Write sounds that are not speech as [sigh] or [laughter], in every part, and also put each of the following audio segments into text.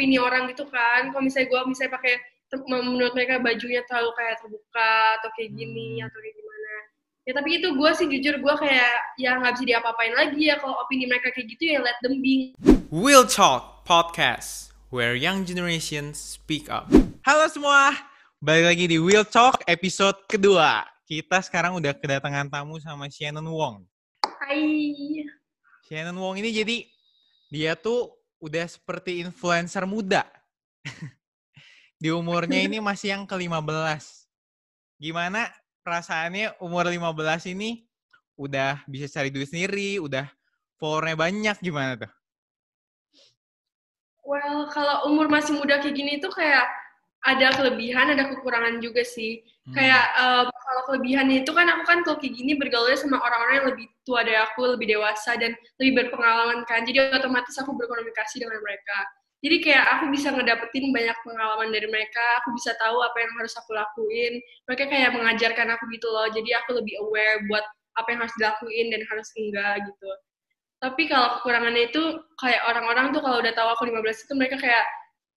opini orang gitu kan. Kalau misalnya gue misalnya pakai menurut mereka bajunya terlalu kayak terbuka atau kayak gini Hmm. atau kayak gimana. Ya tapi itu gue sih jujur gue kayak ya nggak bisa diapa-apain lagi ya kalau opini mereka kayak gitu ya let them be. Will Talk Podcast, where young generations speak up. Halo semua, balik lagi di Will Talk episode kedua. Kita sekarang udah kedatangan tamu sama Shannon Wong. Hai. Shannon Wong ini jadi dia tuh udah seperti influencer muda. [laughs] di umurnya ini masih yang ke-15. Gimana perasaannya umur 15 ini udah bisa cari duit sendiri, udah followernya banyak gimana tuh? Well, kalau umur masih muda kayak gini tuh kayak ada kelebihan, ada kekurangan juga sih. Kayak um, kalau kelebihannya itu kan aku kan kalau kayak gini bergaulnya sama orang-orang yang lebih tua dari aku, lebih dewasa dan lebih berpengalaman kan. Jadi otomatis aku berkomunikasi dengan mereka. Jadi kayak aku bisa ngedapetin banyak pengalaman dari mereka, aku bisa tahu apa yang harus aku lakuin. Mereka kayak mengajarkan aku gitu loh. Jadi aku lebih aware buat apa yang harus dilakuin dan harus enggak gitu. Tapi kalau kekurangannya itu kayak orang-orang tuh kalau udah tahu aku 15 itu mereka kayak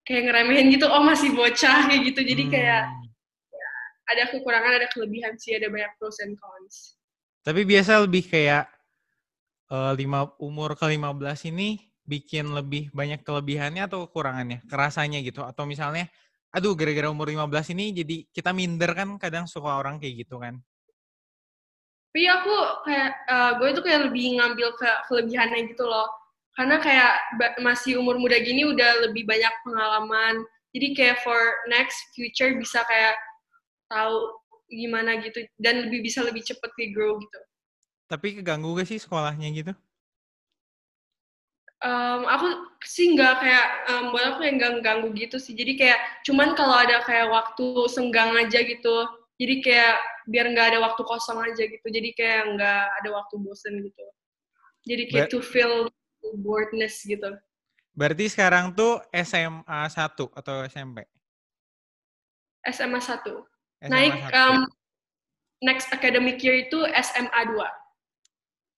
kayak ngeremehin gitu, oh masih bocah kayak gitu. Jadi kayak Hmm. Ada kekurangan, ada kelebihan sih, ada banyak pros and cons. Tapi biasa lebih kayak eh, lima umur ke-15 ini bikin lebih banyak kelebihannya atau kekurangannya? Kerasanya gitu atau misalnya aduh gara-gara umur 15 ini jadi kita minder kan kadang suka orang kayak gitu kan. Tapi aku kayak eh, gue itu kayak lebih ngambil ke kelebihannya gitu loh. Karena kayak masih umur muda gini udah lebih banyak pengalaman. Jadi kayak for next future bisa kayak tahu gimana gitu dan lebih bisa lebih cepet kayak grow gitu. Tapi keganggu gak sih sekolahnya gitu? Em, aku sih nggak kayak em, buat aku yang nggak ganggu gitu sih. Jadi kayak cuman kalau ada kayak waktu senggang aja gitu. Jadi kayak biar nggak ada waktu kosong aja gitu. Jadi kayak nggak ada waktu bosen gitu. Jadi kayak Ber- to feel boredness gitu. Berarti sekarang tuh SMA 1 atau SMP? SMA 1. SMA Naik 1. em, next academic year itu SMA 2.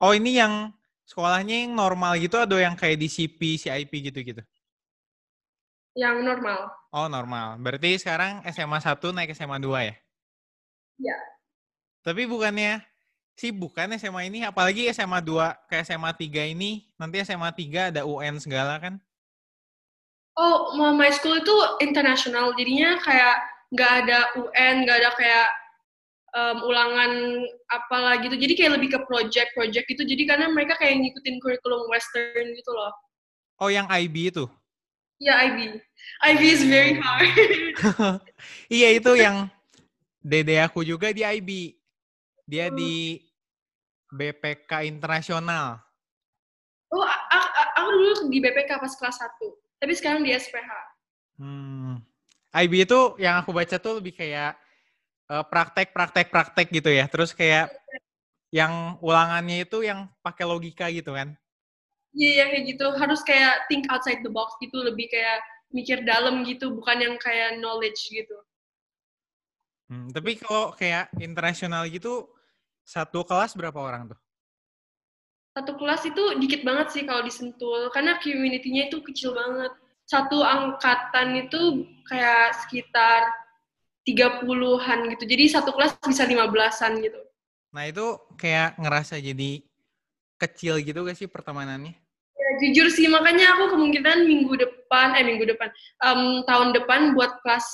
Oh ini yang sekolahnya yang normal gitu atau yang kayak di CP, CIP gitu-gitu? Yang normal. Oh normal. Berarti sekarang SMA 1 naik SMA 2 ya? Iya. Tapi bukannya sih bukan SMA ini, apalagi SMA 2 ke SMA 3 ini, nanti SMA 3 ada UN segala kan? Oh, my school itu internasional, jadinya kayak nggak ada UN, nggak ada kayak em, ulangan apalah gitu. Jadi kayak lebih ke project-project gitu. Jadi karena mereka kayak ngikutin kurikulum Western gitu loh. Oh yang IB itu? Ya IB. IB is very hard. [laughs] iya itu yang dede aku juga di IB. Dia di BPK internasional. oh, a- a- a- aku dulu di BPK pas kelas 1. Tapi sekarang di SPH. Hmm. IB itu yang aku baca tuh lebih kayak eh, praktek, praktek, praktek gitu ya. Terus kayak yang ulangannya itu yang pakai logika gitu kan? Iya, yang kayak gitu. Harus kayak think outside the box gitu. Lebih kayak mikir dalam gitu. Bukan yang kayak knowledge gitu. Hmm, tapi kalau kayak internasional gitu, satu kelas berapa orang tuh? satu kelas itu dikit banget sih kalau disentul karena community-nya itu kecil banget satu angkatan itu kayak sekitar 30-an gitu. Jadi satu kelas bisa 15-an gitu. Nah itu kayak ngerasa jadi kecil gitu gak sih pertemanannya? ya, jujur sih makanya aku kemungkinan minggu depan eh minggu depan em, tahun depan buat kelas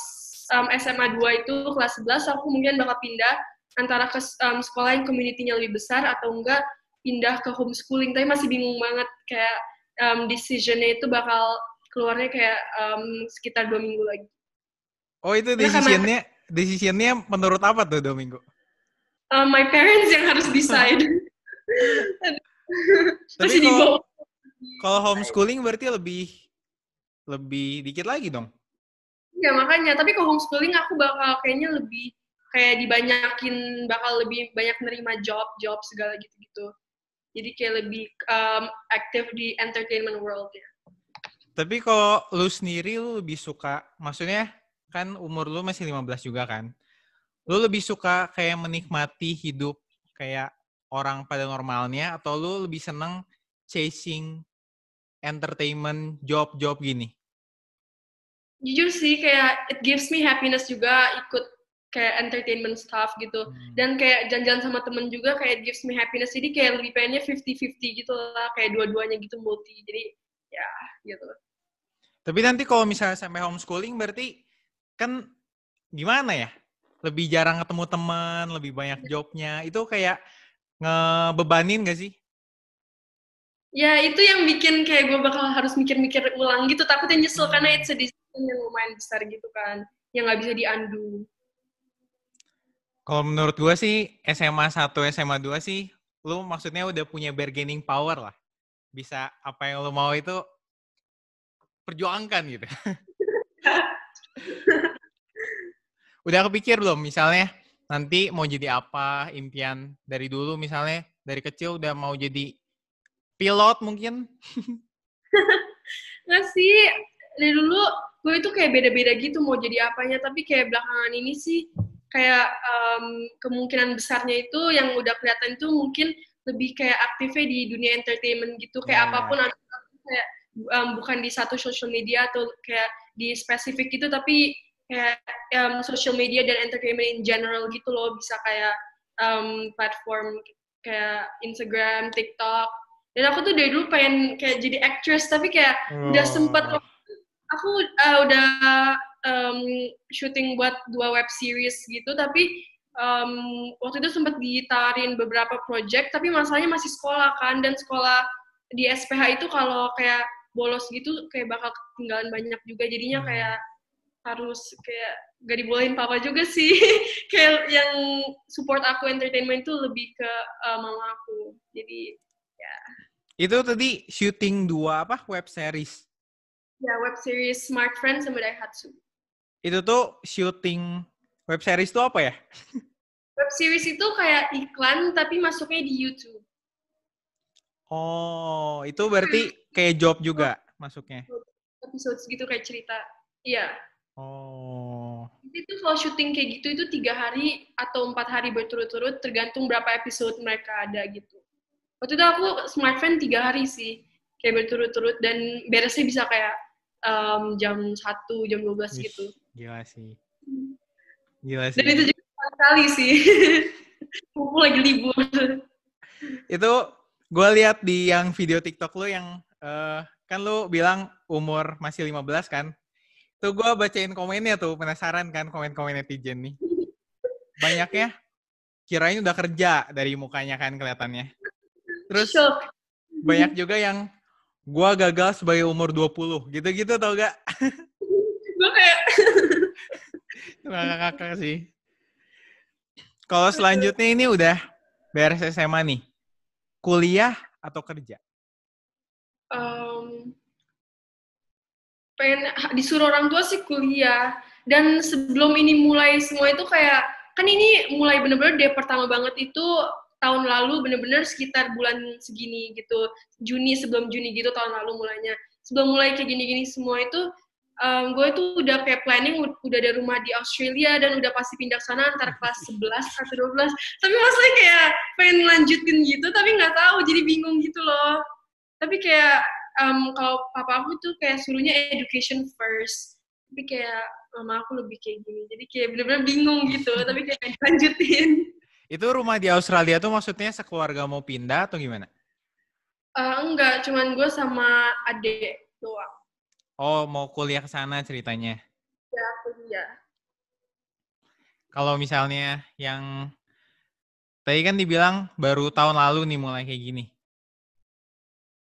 em, SMA 2 itu kelas 11 aku mungkin bakal pindah antara ke em, sekolah yang community-nya lebih besar atau enggak pindah ke homeschooling. Tapi masih bingung banget kayak em, decision-nya itu bakal keluarnya kayak em, sekitar dua minggu lagi Oh itu Ya, decisionnya, decisionnya menurut apa tuh Domingo? Um, my parents yang harus [laughs] decide. Tapi kalau-. Kalau homeschooling berarti lebih lebih dikit lagi dong. Ya makanya, tapi kalau homeschooling aku bakal kayaknya lebih kayak dibanyakin, bakal lebih banyak nerima job, job segala gitu-gitu. Jadi kayak lebih um, aktif di entertainment world ya. Tapi kalau lu sendiri lu lebih suka, maksudnya kan umur lu masih 15 juga kan? Lu lebih suka kayak menikmati hidup kayak orang pada normalnya atau lu lebih seneng chasing entertainment job-job gini? jujur sih kayak it gives me happiness juga ikut kayak entertainment stuff gitu hmm. dan kayak janjian sama temen juga kayak it gives me happiness jadi kayak lebih pengennya 50-50 gitu lah kayak dua-duanya gitu multi jadi ya gitu. Tapi nanti kalau misalnya sampai homeschooling berarti kan gimana ya? Lebih jarang ketemu teman lebih banyak jobnya. Itu kayak ngebebanin gak sih? Ya itu yang bikin kayak gue bakal harus mikir-mikir ulang gitu. Takutnya nyesel hmm. karena it's a decision yang lumayan besar gitu kan. Yang nggak bisa diandu. Kalau menurut gue sih SMA 1, SMA 2 sih lu maksudnya udah punya bargaining power lah. Bisa apa yang lu mau itu perjuangkan gitu. [laughs] udah kepikir belum misalnya nanti mau jadi apa impian dari dulu misalnya dari kecil udah mau jadi pilot mungkin? [laughs] Nggak sih, dari dulu gue itu kayak beda-beda gitu mau jadi apanya, tapi kayak belakangan ini sih kayak um, kemungkinan besarnya itu yang udah kelihatan itu mungkin lebih kayak aktifnya di dunia entertainment gitu kayak yeah. apa pun kayak um, bukan di satu social media atau kayak di spesifik gitu tapi kayak um, social media dan entertainment in general gitu loh bisa kayak um, platform kayak Instagram, TikTok dan aku tuh dari dulu pengen kayak jadi actress tapi kayak oh. udah sempet aku uh, udah um, syuting buat dua web series gitu tapi um, waktu itu sempat ditawarin beberapa project tapi masalahnya masih sekolah kan dan sekolah di SPH itu kalau kayak bolos gitu kayak bakal ketinggalan banyak juga jadinya hmm. kayak harus kayak gak dibolehin papa juga sih. [laughs] Kayak yang support aku entertainment itu lebih ke uh, mama aku. Jadi ya. Itu tadi syuting dua apa? Web series? Ya web series Smart Friends sama Daihatsu itu tuh syuting web series itu apa ya? [laughs] Web series itu kayak iklan tapi masuknya di YouTube. Oh, itu berarti kayak job juga masuknya? Episode segitu kayak cerita. Iya. Oh. Itu kalau syuting kayak gitu itu tiga hari atau empat hari berturut-turut tergantung berapa episode mereka ada gitu. Waktu itu aku smartphone tiga hari sih kayak berturut-turut dan beresnya bisa kayak um, jam satu jam 12 Wish. gitu. Gila sih. Gila sih. Dan itu juga kali sih. [laughs] Aku lagi libur. Itu gue lihat di yang video TikTok lo yang uh, kan lo bilang umur masih 15 kan? Tuh gue bacain komennya tuh, penasaran kan komen-komen netizen nih. Banyaknya kirain udah kerja dari mukanya kan kelihatannya. Terus banyak juga yang gua gagal sebagai umur 20. Gitu-gitu tau gak? [laughs] kakak-kakak sih. Kalau selanjutnya ini udah beres SMA nih. Kuliah atau kerja? Um, pengen disuruh orang tua sih kuliah. Dan sebelum ini mulai semua itu kayak kan ini mulai bener-bener dia pertama banget itu tahun lalu bener-bener sekitar bulan segini gitu Juni sebelum Juni gitu tahun lalu mulainya sebelum mulai kayak gini-gini semua itu um, gue tuh udah kayak planning udah ada rumah di Australia dan udah pasti pindah sana antara kelas 11 atau 12 tapi maksudnya kayak pengen lanjutin gitu tapi nggak tahu jadi bingung gitu loh. Tapi kayak um, kalau papa aku tuh kayak suruhnya education first. Tapi kayak mama aku lebih kayak gini. Jadi kayak bener-bener bingung gitu [laughs] tapi kayak lanjutin. Itu rumah di Australia tuh maksudnya sekeluarga mau pindah atau gimana? Uh, enggak, cuman gue sama adik doang. Oh, mau kuliah ke sana ceritanya? Ya, kuliah. Kalau misalnya yang tadi kan dibilang baru tahun lalu nih mulai kayak gini.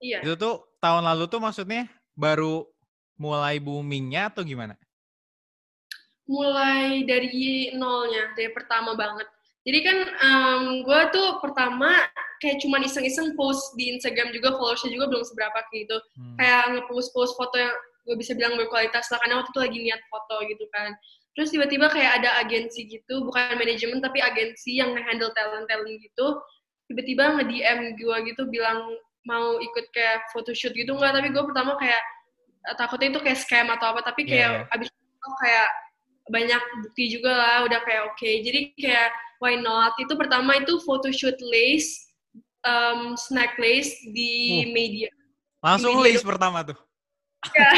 Iya. Itu tuh tahun lalu tuh maksudnya baru mulai boomingnya atau gimana? Mulai dari nolnya, dari pertama banget. Jadi kan um, gue tuh pertama kayak cuma iseng-iseng post di Instagram juga, followersnya juga belum seberapa kayak gitu. Hmm. Kayak nge-post-post foto yang gue bisa bilang berkualitas lah karena waktu itu lagi niat foto gitu kan. Terus tiba-tiba kayak ada agensi gitu bukan manajemen tapi agensi yang handle talent talent gitu tiba-tiba nge DM gue gitu bilang mau ikut kayak photoshoot gitu enggak tapi gue pertama kayak eh, takutnya itu kayak scam atau apa tapi kayak yeah. abis itu kayak banyak bukti juga lah udah kayak oke. Okay. jadi kayak why not? Itu pertama itu photoshoot lace um, snack lace di uh, media. Langsung di lace pertama tuh Ya.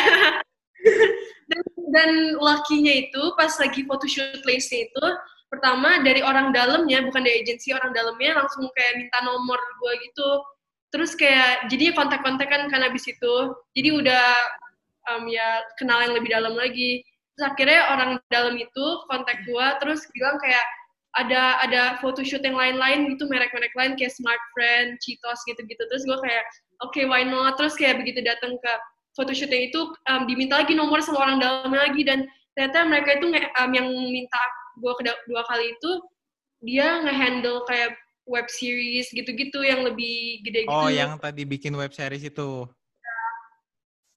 dan, dan lakinya itu pas lagi photoshoot place itu pertama dari orang dalamnya bukan dari agensi orang dalamnya langsung kayak minta nomor gue gitu. Terus kayak jadi kontak-kontakan kan abis itu. Jadi udah um, ya kenal yang lebih dalam lagi. Terus akhirnya orang dalam itu kontak gue terus bilang kayak ada ada photoshoot yang lain-lain gitu merek-merek lain kayak Smart Friend, Cheetos gitu-gitu. Terus gue kayak oke okay, why not? Terus kayak begitu datang ke photoshootnya itu um, diminta lagi nomor sama orang dalamnya lagi dan ternyata mereka itu um, yang minta gue kedua dua kali itu dia ngehandle kayak web series gitu-gitu yang lebih gede gitu. Oh, yang tadi bikin web series itu.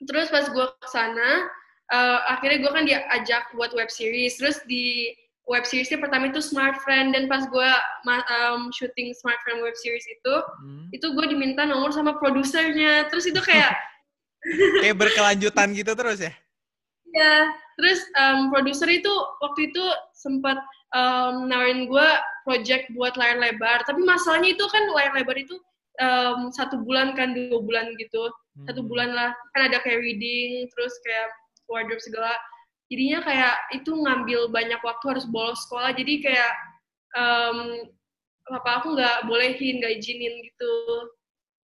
Terus pas gue ke sana, uh, akhirnya gue kan diajak buat web series. Terus di web seriesnya pertama itu Smart Friend dan pas gue um, syuting Smart Friend web series itu, hmm. itu gue diminta nomor sama produsernya. Terus itu kayak [laughs] kayak berkelanjutan gitu terus ya? Iya. Terus um, produser itu waktu itu sempat um, nawarin gue project buat layar lebar. Tapi masalahnya itu kan layar lebar itu um, satu bulan kan dua bulan gitu. Hmm. Satu bulan lah. Kan ada kayak reading, terus kayak wardrobe segala jadinya kayak itu ngambil banyak waktu harus bolos sekolah jadi kayak um, papa aku nggak bolehin nggak izinin gitu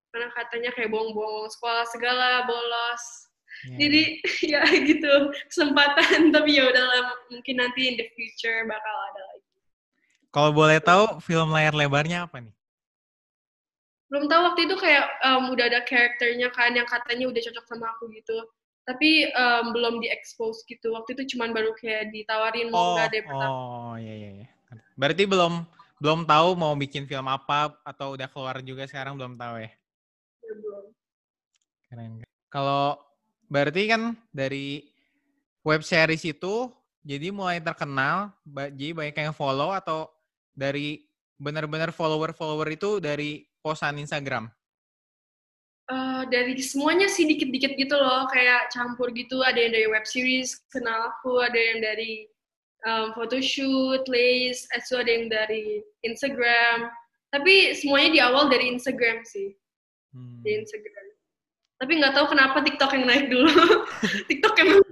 karena katanya kayak bohong-bohong sekolah segala bolos. Yeah. jadi [laughs] ya gitu kesempatan. [laughs] Tapi ya udahlah mungkin nanti in the future bakal ada lagi. Kalau boleh tahu film layar lebarnya apa nih? Belum tahu waktu itu kayak um, udah ada karakternya kan yang katanya udah cocok sama aku gitu. Tapi um, belum diekspos gitu. Waktu itu cuman baru kayak ditawarin mau nggak deh pertama. oh iya iya iya. Berarti belum belum tahu mau bikin film apa atau udah keluar juga sekarang belum tahu ya, keren kalau berarti kan dari web series itu jadi mulai terkenal jadi banyak yang follow atau dari benar-benar follower-follower itu dari posan Instagram uh, dari semuanya sih dikit-dikit gitu loh, kayak campur gitu. Ada yang dari web series, kenal aku, ada yang dari um, photoshoot, lace, itu ada yang dari Instagram. Tapi semuanya di awal dari Instagram sih, hmm. di Instagram. Tapi nggak tahu kenapa TikTok yang naik dulu. [laughs] TikTok emang.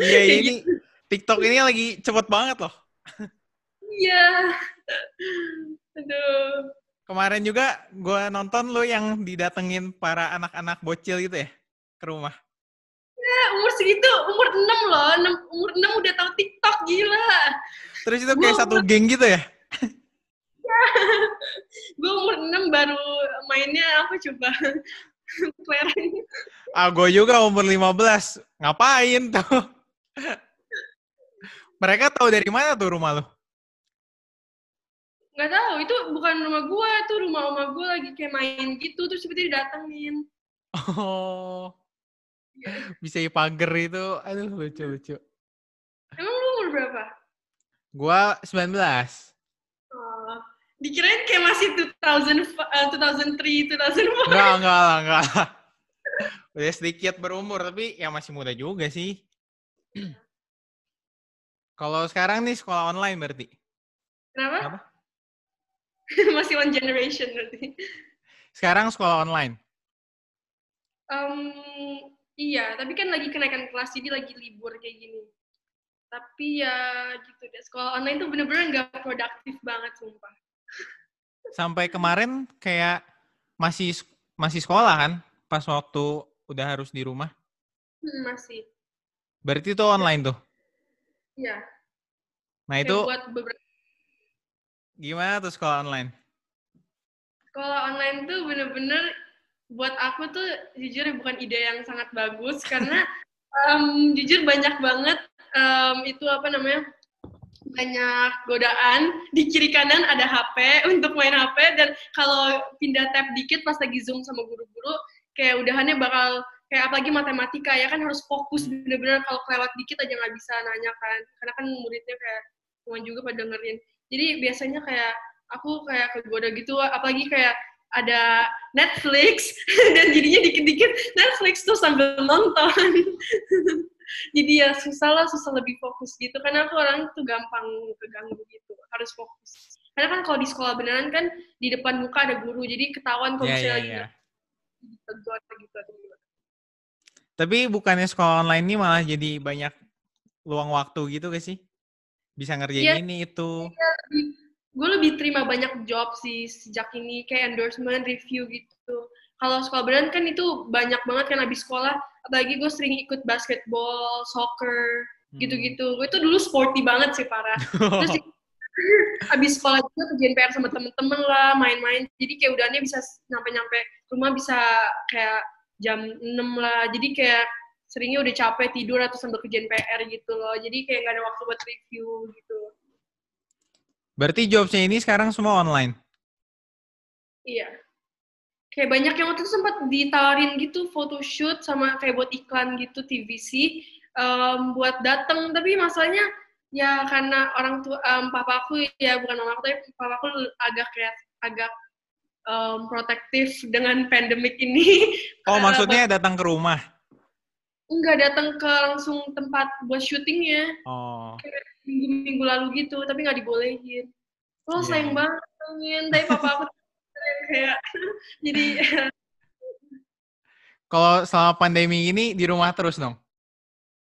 Iya [laughs] ini gitu. TikTok ini lagi cepet banget loh. Iya. [laughs] Aduh. Kemarin juga gue nonton lo yang didatengin para anak-anak bocil gitu ya ke rumah. Ya, umur segitu, umur 6 loh. 6, umur 6 udah tahu TikTok, gila. Terus itu kayak gua satu umur... geng gitu ya? ya. gue umur 6 baru mainnya apa coba? Ah, gue juga umur 15. Ngapain tuh? Mereka tahu dari mana tuh rumah lo? nggak tahu itu bukan rumah gua tuh rumah oma gua lagi kayak main gitu terus seperti didatengin oh yeah. bisa ya pagar itu aduh lucu lucu emang lu umur berapa gua 19 oh dikirain kayak masih 2000 uh, 2003 2004 enggak enggak enggak udah sedikit berumur tapi ya masih muda juga sih [clears throat] kalau sekarang nih sekolah online berarti kenapa Apa? [laughs] Masih one generation berarti. Sekarang sekolah online? Um, iya, tapi kan lagi kenaikan kelas, jadi lagi libur kayak gini. Tapi ya gitu deh, sekolah online tuh bener-bener nggak produktif banget, sumpah. Sampai kemarin kayak masih masih sekolah kan? Pas waktu udah harus di rumah? Hmm, masih. Berarti itu online tuh? Iya. Nah kayak itu buat beberapa Gimana tuh sekolah online? Sekolah online tuh bener-bener buat aku tuh jujur bukan ide yang sangat bagus karena um, [laughs] jujur banyak banget um, itu apa namanya banyak godaan. Di kiri kanan ada HP untuk main HP dan kalau pindah tab dikit pas lagi zoom sama guru-guru kayak udahannya bakal kayak apalagi matematika ya kan harus fokus bener-bener. Kalau kelewat dikit aja nggak bisa nanya kan. Karena kan muridnya kayak semua juga pada dengerin. Jadi biasanya kayak aku kayak kegoda gitu apalagi kayak ada Netflix. [laughs] Dan jadinya dikit-dikit Netflix tuh sambil nonton [laughs] jadi ya susah lah susah lebih fokus gitu karena aku orang tuh gampang keganggu gitu harus fokus karena kan kalau di sekolah beneran kan di depan muka ada guru jadi ketahuan kalau yeah, misalnya yeah, yeah. gitu atau gitu tapi bukannya sekolah online ini malah jadi banyak luang waktu gitu gak sih? Bisa ngerjain Iya. ini itu. gue lebih terima banyak job sih sejak ini kayak endorsement review gitu kalau sekolah beneran kan itu banyak banget kan abis sekolah apalagi gue sering ikut basketball soccer Hmm. gitu-gitu gue tuh dulu sporty banget sih parah terus [laughs] abis sekolah juga kerjain PR sama temen-temen lah main-main jadi kayak udahnya bisa nyampe-nyampe rumah bisa kayak jam 6 lah jadi kayak seringnya udah capek tidur atau sambil kerjain PR gitu loh jadi kayak gak ada waktu buat review gitu Berarti jobsnya ini sekarang semua online. Iya. Kayak banyak yang waktu itu sempat ditawarin gitu photoshoot sama kayak buat iklan gitu TVC um, buat datang tapi masalahnya ya karena orang tua um, papa aku ya bukan mama aku tapi papa aku agak kayak agak um, protektif dengan [laughs] pandemik ini. Oh, maksudnya datang ke rumah. Enggak datang ke langsung tempat buat syutingnya Oh. minggu-minggu lalu gitu tapi nggak dibolehin. Oh Iya. sayang banget tapi papa aku kayak [laughs] jadi Kalau selama pandemi ini di rumah terus dong.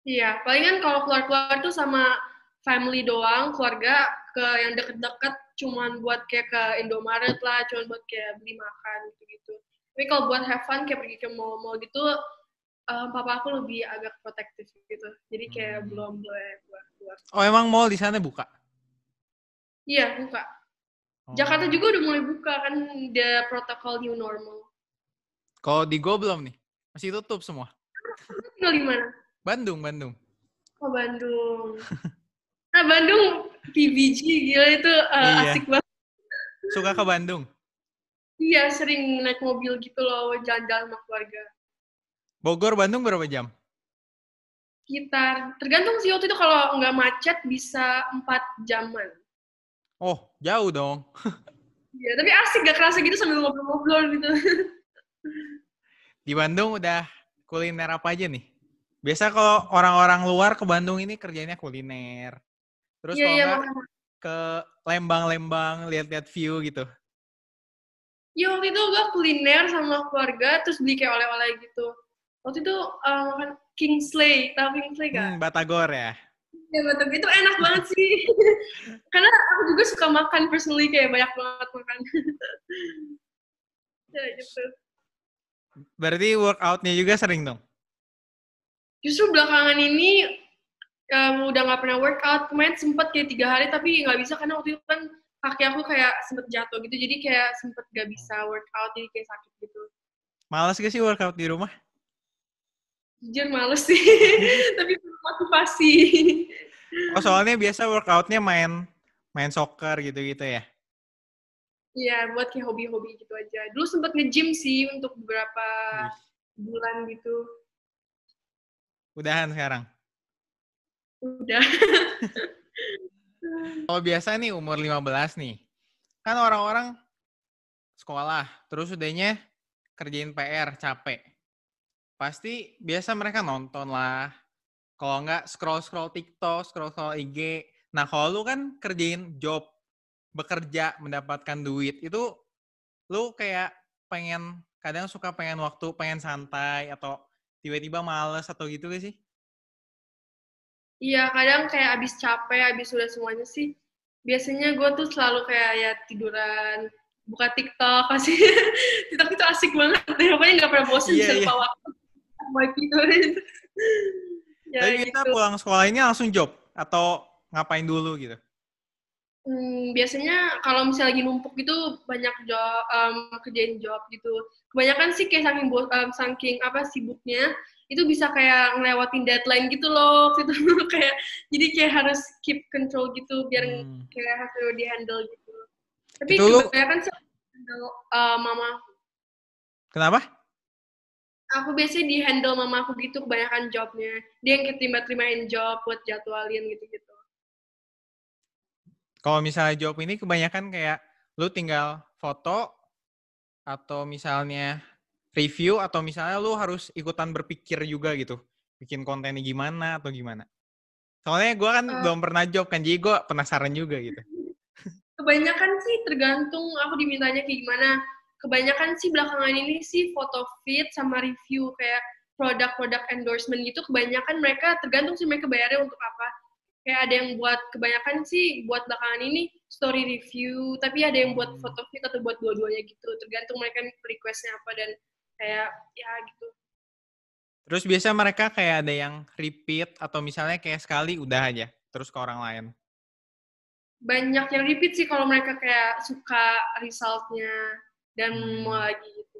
Iya, palingan kalau keluar-keluar tuh sama family doang, keluarga ke yang deket-deket cuman buat kayak ke Indomaret lah, cuman buat kayak beli makan gitu-gitu. Tapi kalau buat have fun kayak pergi ke mall-mall gitu, eh, papa aku lebih agak protektif gitu. Jadi kayak Hmm. belum boleh keluar-keluar. Oh, emang mall di sana buka? Iya, buka. Oh. Jakarta juga udah mulai buka kan, the protokol new normal. Kalau di Go belum nih? Masih tutup semua. Tinggal di mana? Bandung, Bandung. Oh, Bandung. [laughs] Nah, Bandung PBG, gila itu eh, Iya. asik banget. Suka ke Bandung? Iya, sering naik mobil gitu loh, jalan-jalan sama keluarga. Bogor, Bandung berapa jam? Sekitar, tergantung sih waktu itu kalau nggak macet bisa 4 jaman. Oh, jauh dong. Iya, tapi asik gak kerasa gitu sambil ngobrol-ngobrol gitu. [laughs] Di Bandung udah kuliner apa aja nih? Biasa kalau orang-orang luar ke Bandung ini kerjanya kuliner. Terus Iya, kalau makanya. ke Lembang-Lembang, lihat-lihat view gitu. Iya, waktu itu gue kuliner sama keluarga, terus beli kayak oleh-oleh gitu. Waktu itu eh, makan Kingsley, tau Kingsley gak? Hmm, Batagor ya. Ya betul, itu enak banget sih. [laughs] Karena aku juga suka makan personally, kayak banyak banget makan. [laughs] ya gitu. Berarti workoutnya juga sering dong? Justru belakangan ini em, udah nggak pernah workout. Kemarin sempet kayak tiga hari tapi nggak bisa karena waktu itu kan kaki aku kayak sempet jatuh gitu. Jadi kayak sempet nggak bisa workout jadi kayak sakit gitu. Males gak sih workout di rumah? Jujur males sih. [laughs] tapi motivasi. Oh, soalnya biasa workoutnya main main soccer gitu-gitu ya? Iya, buat kayak hobi-hobi gitu aja. Dulu sempet nge-gym sih untuk beberapa bulan gitu. Udahan sekarang. Udah. [laughs] Kalau biasa nih umur 15 nih. Kan orang-orang sekolah, terus udahnya kerjain PR, capek. Pasti biasa mereka nonton lah. Kalau nggak scroll-scroll TikTok, scroll-scroll IG. Nah, kalau lu kan kerjain job, bekerja, mendapatkan duit, itu lu kayak pengen, kadang suka pengen waktu, pengen santai, atau tiba-tiba males atau gitu gak sih? Iya, kadang kayak abis capek, abis udah semuanya sih. Biasanya gue tuh selalu kayak ya tiduran, buka TikTok, [laughs] pasti TikTok itu asik banget. Deh. Pokoknya nggak pernah bosan bisa iya. lupa waktu. Mau tidurin. [laughs] ya Tapi kita gitu. pulang sekolah ini langsung job, atau ngapain dulu gitu? Hmm, biasanya kalau misalnya lagi numpuk gitu banyak job, em, kerjain job gitu. Kebanyakan sih kayak saking em, saking apa sibuknya itu bisa kayak ngelewatin deadline gitu loh [laughs] gitu kayak jadi kayak harus keep control gitu biar Hmm. kayak harus di handle gitu. Tapi Itu kebanyakan sih handle eh, mama. Kenapa? Aku biasanya di handle mama aku gitu kebanyakan jobnya. Dia yang terima-terimain job buat jadwalin gitu-gitu. Kalau misalnya job ini kebanyakan kayak lu tinggal foto atau misalnya review atau misalnya lu harus ikutan berpikir juga gitu. Bikin kontennya gimana atau gimana. Soalnya gue kan Eh. belum pernah job kan, jadi gue penasaran juga gitu. Kebanyakan sih tergantung aku dimintanya kayak gimana. Kebanyakan sih belakangan ini sih foto fit sama review kayak produk-produk endorsement gitu kebanyakan mereka tergantung sih mereka bayarnya untuk apa. Kayak ada yang buat kebanyakan sih buat belakangan ini story review tapi ada yang buat foto fit atau buat dua-duanya gitu. Tergantung mereka requestnya apa dan kayak ya gitu. Terus biasa mereka kayak ada yang repeat atau misalnya kayak sekali udah aja terus ke orang lain? Banyak yang repeat sih kalau mereka kayak suka resultnya dan mau lagi gitu.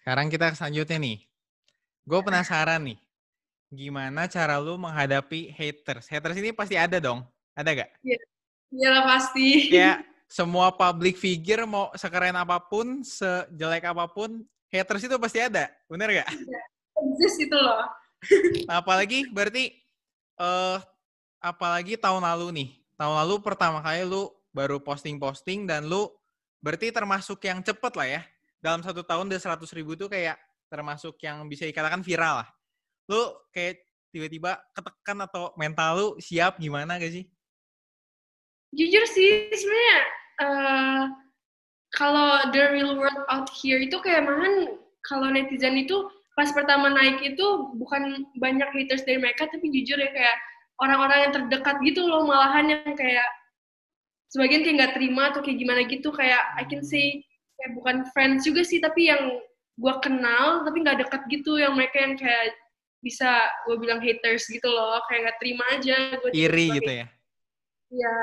Sekarang kita selanjutnya nih. Gue penasaran nih. Gimana cara lu menghadapi haters? Haters ini pasti ada dong. Ada gak? Iya. Iya lah pasti. Kayak [laughs] semua public figure mau sekeren apa pun, sejelek apa pun, haters itu pasti ada. Bener gak? Iya. Exist itu loh. Nah, [laughs] apalagi berarti uh, apalagi tahun lalu nih. Tahun lalu pertama kali lu baru posting-posting dan lu berarti termasuk yang cepet lah ya. Dalam satu tahun dari 100 ribu tuh kayak termasuk yang bisa dikatakan viral lah. Lu kayak tiba-tiba ketekan atau mental lu siap gimana gak sih? Jujur sih sebenarnya uh, kalau the real world out here itu kayak malahan kalau netizen itu pas pertama naik itu bukan banyak haters dari mereka tapi jujur ya kayak orang-orang yang terdekat gitu loh malahan yang kayak sebagian kayak nggak terima atau kayak gimana gitu kayak I can say kayak bukan friends juga sih tapi yang gue kenal tapi nggak dekat gitu yang mereka yang kayak bisa gue bilang haters gitu loh kayak nggak terima aja gue iri gitu ya? Iya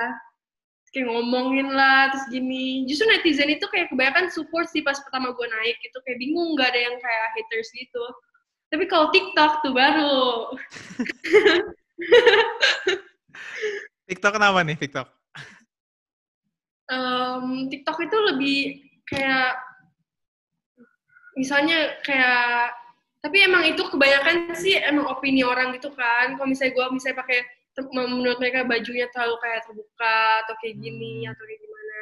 kayak ngomongin lah terus gini. Justru netizen itu kayak kebanyakan support sih pas pertama gue naik gitu kayak bingung nggak ada yang kayak haters gitu. Tapi kalau TikTok tuh baru. [laughs] TikTok kenapa nih TikTok? Um, TikTok itu lebih kayak misalnya kayak tapi emang itu kebanyakan sih emang opini orang gitu kan. Kalau misalnya gue misalnya pakai menurut mereka bajunya terlalu kayak terbuka atau kayak gini hmm. atau kayak gimana.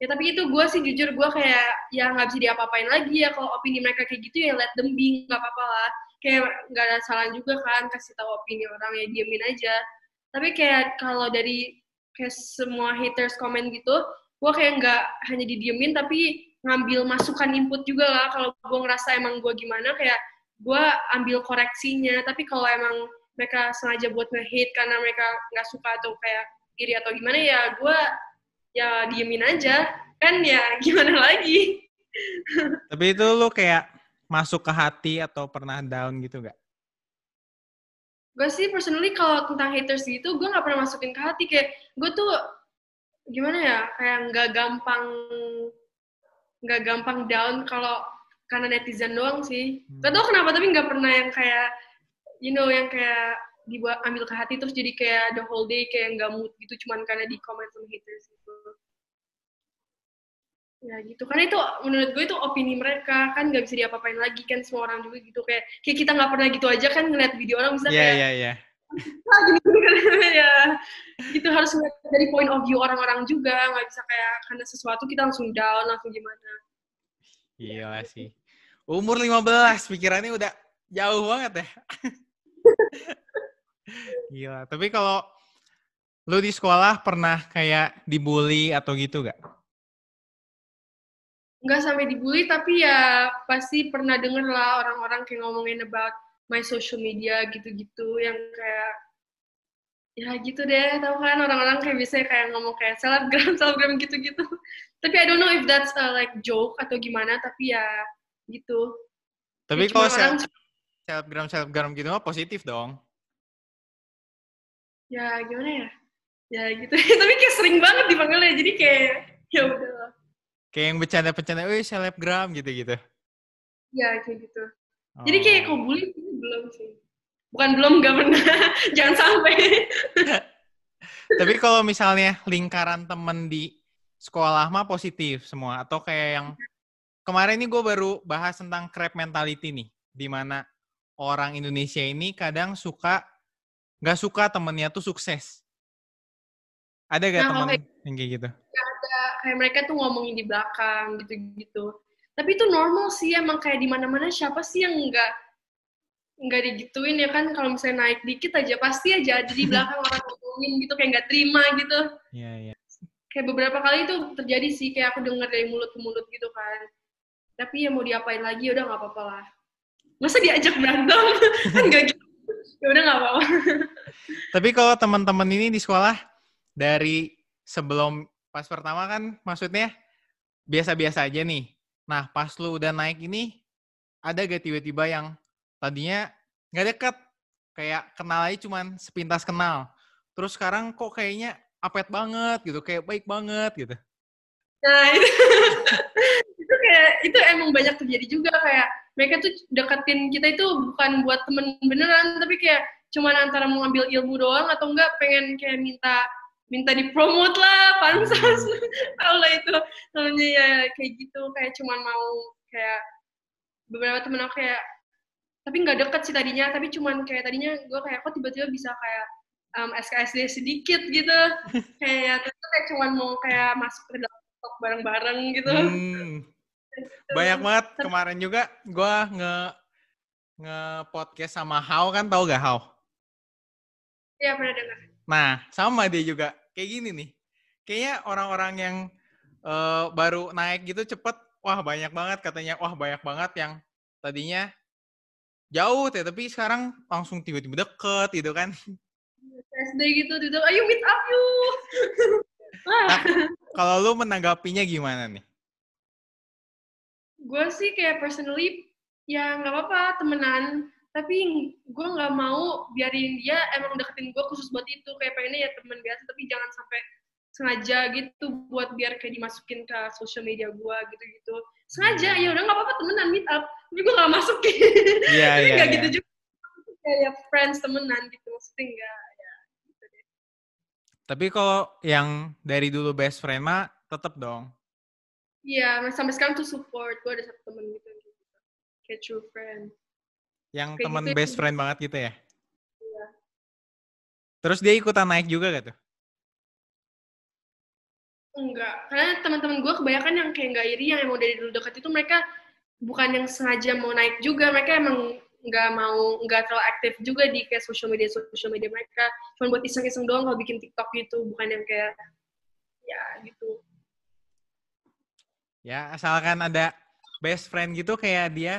Ya tapi itu gue sih jujur gue kayak ya nggak bisa diapa-apain lagi ya. Kalau opini mereka kayak gitu ya let them be nggak apa-apa lah. Kayak nggak ada salah juga kan kasih tahu opini orang ya diemin aja. Tapi kayak kalau dari kayak semua haters komen gitu gue kayak nggak hanya didiemin tapi ngambil masukan input juga lah kalau gue ngerasa emang gue gimana kayak gue ambil koreksinya tapi kalau emang mereka sengaja buat nge-hate karena mereka nggak suka atau kayak iri atau gimana ya gue ya diemin aja kan ya [laughs] gimana lagi tapi itu lo kayak masuk ke hati atau pernah down gitu gak? Gue sih personally kalau tentang haters gitu, gue gak pernah masukin ke hati. Kayak gue tuh gimana ya, kayak nggak gampang nggak gampang down kalau karena netizen doang sih. Hmm. Gak tau kenapa tapi nggak pernah yang kayak you know yang kayak dibuat ambil ke hati terus jadi kayak the whole day kayak nggak mood gitu cuman karena di komen sama haters gitu ya gitu karena itu menurut gue itu opini mereka kan nggak bisa diapa-apain lagi kan semua orang juga gitu kayak kayak kita nggak pernah gitu aja kan ngeliat video orang bisa yeah, kayak yeah, yeah. Ah gini gini ya gitu harus ngeliat dari point of view orang-orang juga nggak bisa kayak karena sesuatu kita langsung down langsung gimana iya sih umur 15 pikirannya udah jauh banget ya [laughs] Gila. Tapi kalau lu di sekolah pernah kayak dibully atau gitu gak? nggak sampai dibully tapi ya pasti pernah denger lah orang-orang kayak ngomongin about my social media gitu-gitu yang kayak ya gitu deh tau kan? Orang-orang kayak bisa kayak ngomong kayak selebgram [laughs] selebgram gitu-gitu. Tapi I don't know if that's a, like joke atau gimana tapi ya gitu. Tapi ya, kalau orang... selebgram selebgram gitu mah positif dong. Ya gimana ya? Ya gitu. [laughs] Tapi kayak sering banget dipanggilnya jadi kayak ya udah Kayak yang bercanda-bercanda, wih selebgram gitu-gitu. Iya, kayak gitu. Oh. Jadi kayak kau bully belum sih. Bukan belum, nggak pernah. [laughs] Jangan sampai. [laughs] Tapi kalau misalnya lingkaran temen di sekolah mah positif semua. Atau kayak yang kemarin ini gue baru bahas tentang crab mentality nih. di mana orang Indonesia ini kadang suka, nggak suka temennya tuh sukses. Ada gak nah, temen yang kayak gitu? Ya, kayak mereka tuh ngomongin di belakang gitu-gitu tapi itu normal sih emang kayak di mana-mana siapa sih yang nggak nggak digituin ya kan? Kalau misalnya naik dikit aja pasti aja ada di belakang [laughs] orang ngomongin gitu kayak nggak terima gitu. Iya yeah, iya. Yeah. kayak beberapa kali itu terjadi sih kayak aku dengar dari mulut ke mulut gitu kan. Tapi ya mau diapain lagi udah nggak apa-apa lah. Masa diajak berantem? [laughs] Kan gak gitu. Ya udah nggak apa-apa. [laughs] Tapi kalau teman-teman ini di sekolah dari sebelum pas pertama kan maksudnya biasa-biasa aja nih. Nah, pas lu udah naik ini ada gak tiba-tiba yang tadinya nggak deket kayak kenal aja cuman sepintas kenal. Terus sekarang kok kayaknya apet banget gitu, kayak baik banget gitu. Nah, itu, [laughs] itu kayak itu emang banyak terjadi juga kayak mereka tuh deketin kita itu bukan buat temen beneran, tapi kayak cuman antara mau ngambil ilmu doang atau enggak pengen kayak minta minta dipromot lah, pansos. [laughs] Tau lah itu. Namanya ya kayak gitu, kayak cuman mau kayak beberapa temen aku kayak tapi nggak deket sih tadinya, tapi cuman kayak tadinya gue kayak kok tiba-tiba bisa kayak um, SKSD sedikit gitu. [laughs] Kayak terus kayak cuman mau kayak masuk ke dalam TikTok bareng-bareng gitu. Hmm, banyak banget. Kemarin juga gua nge nge podcast sama How kan tahu gak How? Iya pernah dengar Nah, sama dia juga kayak gini nih. Kayaknya orang-orang yang eh, baru naik gitu cepet, wah banyak banget katanya, wah banyak banget yang tadinya jauh teh, tapi sekarang langsung tiba-tiba deket gitu kan. SD gitu gitu ayo meet up yuk [laughs] Nah, kalau lu menanggapinya gimana nih? gue sih kayak personally ya nggak apa-apa temenan tapi gue nggak mau biarin dia emang deketin gue khusus buat itu kayak pengennya ya temen biasa tapi jangan sampai sengaja gitu buat biar kayak dimasukin ke sosial media gue gitu-gitu sengaja ya udah nggak apa-apa temenan meet up tapi gue nggak masukin Iya, tapi [laughs] iya, nggak iya. gitu juga kayak friends temenan gitu maksudnya nggak ya gitu deh Tapi kalau yang dari dulu best friend mah tetep dong. Iya, sampai sekarang tuh support. Gue ada satu temen gitu, gitu. Kayak true friend. Yang Kayak temen gitu ya. best friend banget gitu ya. Iya. Terus dia ikutan naik juga gak tuh? Enggak, karena teman-teman gue kebanyakan yang kayak nggak iri, yang emang dari dulu deket itu mereka bukan yang sengaja mau naik juga, mereka emang nggak mau nggak terlalu aktif juga di kayak social media social media mereka, cuma buat iseng-iseng doang kalau bikin TikTok gitu, bukan yang kayak ya gitu. Ya, asalkan ada best friend gitu kayak dia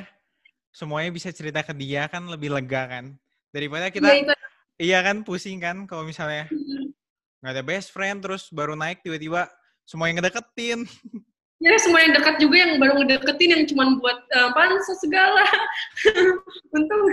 semuanya bisa cerita ke dia kan lebih lega kan. Daripada kita Iya itu. iya kan pusing kan kalau misalnya nggak ada best friend terus baru naik tiba-tiba semua yang ngedeketin. Ya semua yang dekat juga yang baru ngedeketin yang cuma buat uh, pansos segala. [laughs] Untung.